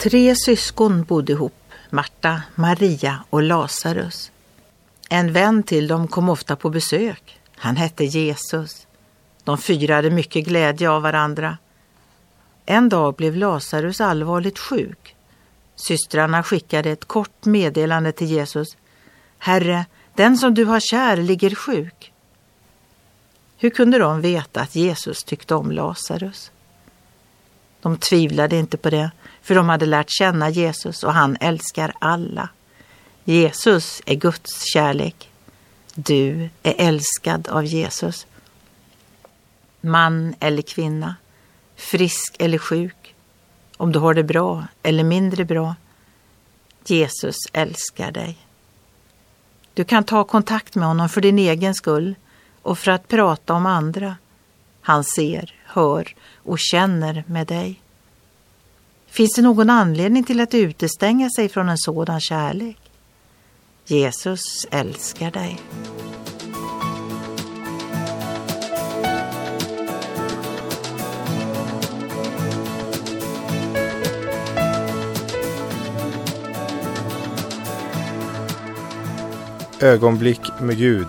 Tre syskon bodde ihop, Marta, Maria och Lazarus. En vän till dem kom ofta på besök. Han hette Jesus. De fyra hade mycket glädje av varandra. En dag blev Lazarus allvarligt sjuk. Systrarna skickade ett kort meddelande till Jesus. Herre, den som du har kär ligger sjuk. Hur kunde de veta att Jesus tyckte om Lazarus? De tvivlade inte på det, för de hade lärt känna Jesus och han älskar alla. Jesus är Guds kärlek. Du är älskad av Jesus. Man eller kvinna, frisk eller sjuk, om du har det bra eller mindre bra. Jesus älskar dig. Du kan ta kontakt med honom för din egen skull och för att prata om andra. Han ser, hör och känner med dig. Finns det någon anledning till att utestänga sig från en sådan kärlek? Jesus älskar dig. Ögonblick med Gud